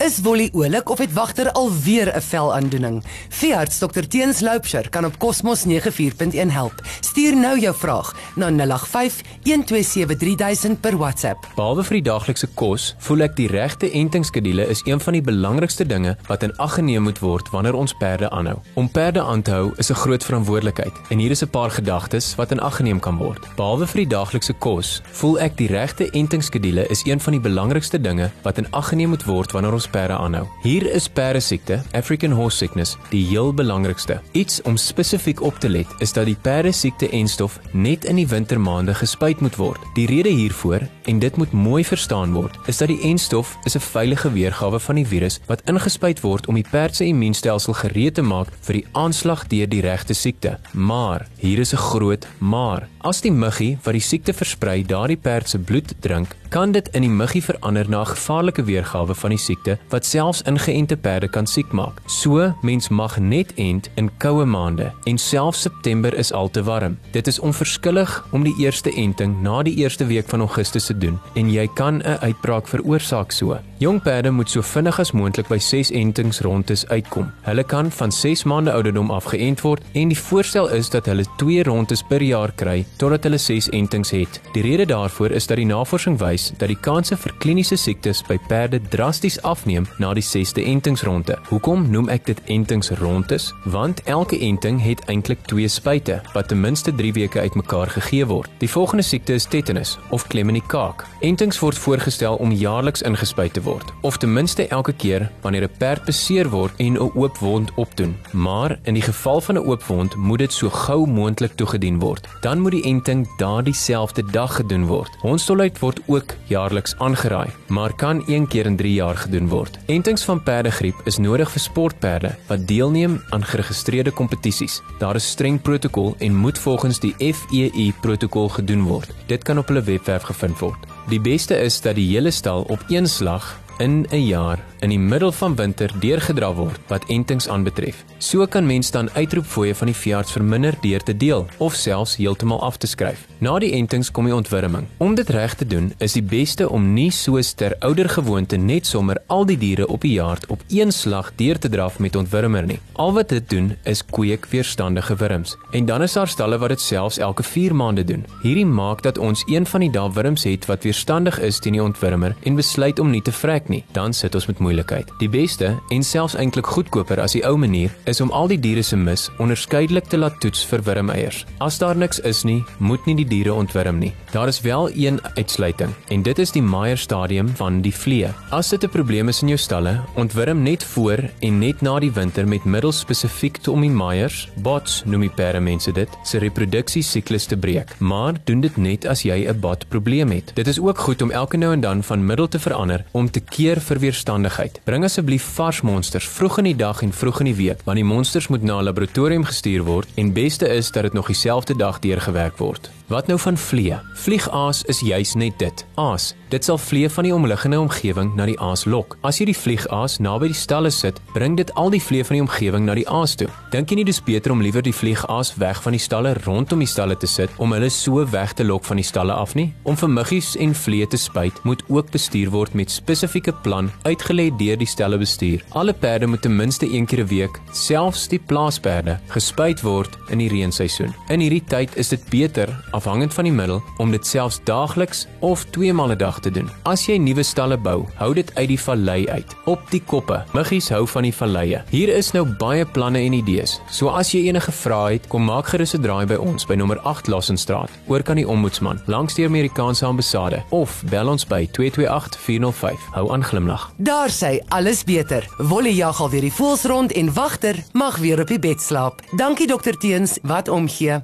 Is Wolly oulik of het wagter alweer 'n velaandoening? Veearts Dr Teens Loupsher kan op Cosmos 94.1 help. Stuur nou jou vraag na 085 127 3000 per WhatsApp. Behalwe vir die daaglikse kos, voel ek die regte entingskedule is een van die belangrikste dinge wat in ag geneem moet word wanneer ons perde aanhou. Om perde aan te hou is 'n groot verantwoordelikheid en hier is 'n paar gedagtes wat in ag geneem kan word. Behalwe vir die daaglikse kos, voel ek die regte entingskedule is een van die belangrikste dinge wat in ag geneem moet word wanneer ons perde aanhou. Hier is perde siekte, African horse sickness, die heel belangrikste. Iets om spesifiek op te let is dat die perde siekte en stof net in die wintermaande gespuit moet word. Die rede hiervoor, en dit moet mooi verstaan word, is dat die enstof is 'n veilige weergawe van die virus wat ingespuit word om die perd se immuunstelsel gereed te maak vir die aanslag deur die regte siekte. Maar hier is 'n groot maar. As die muggie wat die siekte versprei daardie perd se bloed drink, kan dit in die muggie verander na 'n gevaarlike weergawe van die siekte wat selfs ingeënte perde kan siek maak. So, mens mag net ent in koue maande en selfs September is al te warm. Dit is onverskillig om die eerste enting na die eerste week van Augustus te doen en jy kan 'n uitbraak veroorsaak so. Jong perde moet so vinnig as moontlik by 6 entings rondes uitkom. Hulle kan van 6 maande ouderdom af geënt word en die voorstel is dat hulle 2 rondes per jaar kry totdat hulle 6 entings het. Die rede daarvoor is dat die navorsing wys dat die kanse vir kliniese siektes by perde drasties afneem na die 6de entingsronde. Hoekom noem ek dit entingsrondes? Want elke enting het eintlik 2 spuite wat ten minste 3 weke uitmekaar gegee word. Die volgende siekte is tetanus of klem in die kaak. Entings word voorgestel om jaarliks ingespuit te word of ten minste elke keer wanneer 'n perd beseer word en 'n oop wond opdoen. Maar in die geval van 'n oop wond moet dit so gou moontlik toegedien word. Dan moet die enting daardie selfde dag gedoen word. Hondstolheid word ook jaarliks aangeraai, maar kan een keer in 3 jaar gedoen word. Entings van perdegriep is nodig vir sportperde wat deelneem aan geregistreerde kompetisies. Daar is streng protokol en moet volgens die FEI protokol gedoen word. Dit kan op hulle webwerf gevind word. Die beste is dat die hele stal op een slag in 'n jaar in die middel van winter deurgedra word wat entings aanbetref. So kan mens dan uitroepfooie van die veearts verminder deur te deel of selfs heeltemal af te skryf. Na die entings kom die ontwurming. Om dit reg te doen, is die beste om nie soos ter ouer gewoonte net sommer al die diere op die jaard op een slag deur te draf met ontwurmer nie. Al wat dit doen is kweek weerstandige wurms. En dan is daar stalle wat dit selfs elke 4 maande doen. Hierdie maak dat ons een van die dae wurms het wat weerstandig is teen die ontwurmer en besluit om nie te vrek nie. Dan sit ons met moeilikheid. Die beste en selfs eintlik goedkoper as die ou manier is om al die diere se mis onderskeidelik te laat toets vir wurmeiers. As daar niks is nie, moet nie die diere ontwurm nie. Daar is wel een uitsluiting en dit is die Meyer stadium van die vlee. As dit 'n probleem is in jou stalle, ontwurm net voor en net na die winter met middels spesifiek om die Meyers, bots noem die perde mense dit, se reproduksiesiklus te breek. Maar doen dit net as jy 'n bot probleem het. Dit is ook goed om elke nou en dan van middel te verander om te keer vir weerstandigheid. Bring asseblief vars monsters vroeg in die dag en vroeg in die week, want die monsters moet na 'n laboratorium gestuur word en beste is dat dit nog dieselfde dag deurgewerk word. Wat nou van vlee? Vliegaas is juis net dit. Aas. Dit sal vlee van die omliggende omgewing na die aas lok. As jy die vliegaas naby die stalle sit, bring dit al die vlee van die omgewing na die aas toe. Dink jy nie dis beter om liewer die vliegaas weg van die stalle rondom die stalle te sit om hulle so weg te lok van die stalle af nie? Om vir muggies en vlee te spuit, moet ook bestuur word met spesifieke plan uitgelê deur die stalle bestuur. Alle perde moet ten minste een keer 'n week, selfs die plaasperde, gespuit word in die reenseisoen. In hierdie tyd is dit beter afhangend van die middel om dit selfs daagliks of twee maal 'n dag te doen. As jy nuwe stalle bou, hou dit uit die vallei uit, op die koppe. Muggies hou van die valleie. Hier is nou baie planne en idees. So as jy enige vrae het, kom maak gerus 'n draai by ons by nommer 8 Lassenstraat, oor kan die ombudsman, langs die Amerikaanse ambassade of bel ons by 228 405. Hou aan glimlag. Daar sê alles beter. Wolly jag al weer die voels rond en wagter mag weer op die bed slaap. Dankie dokter Teens, wat omgee.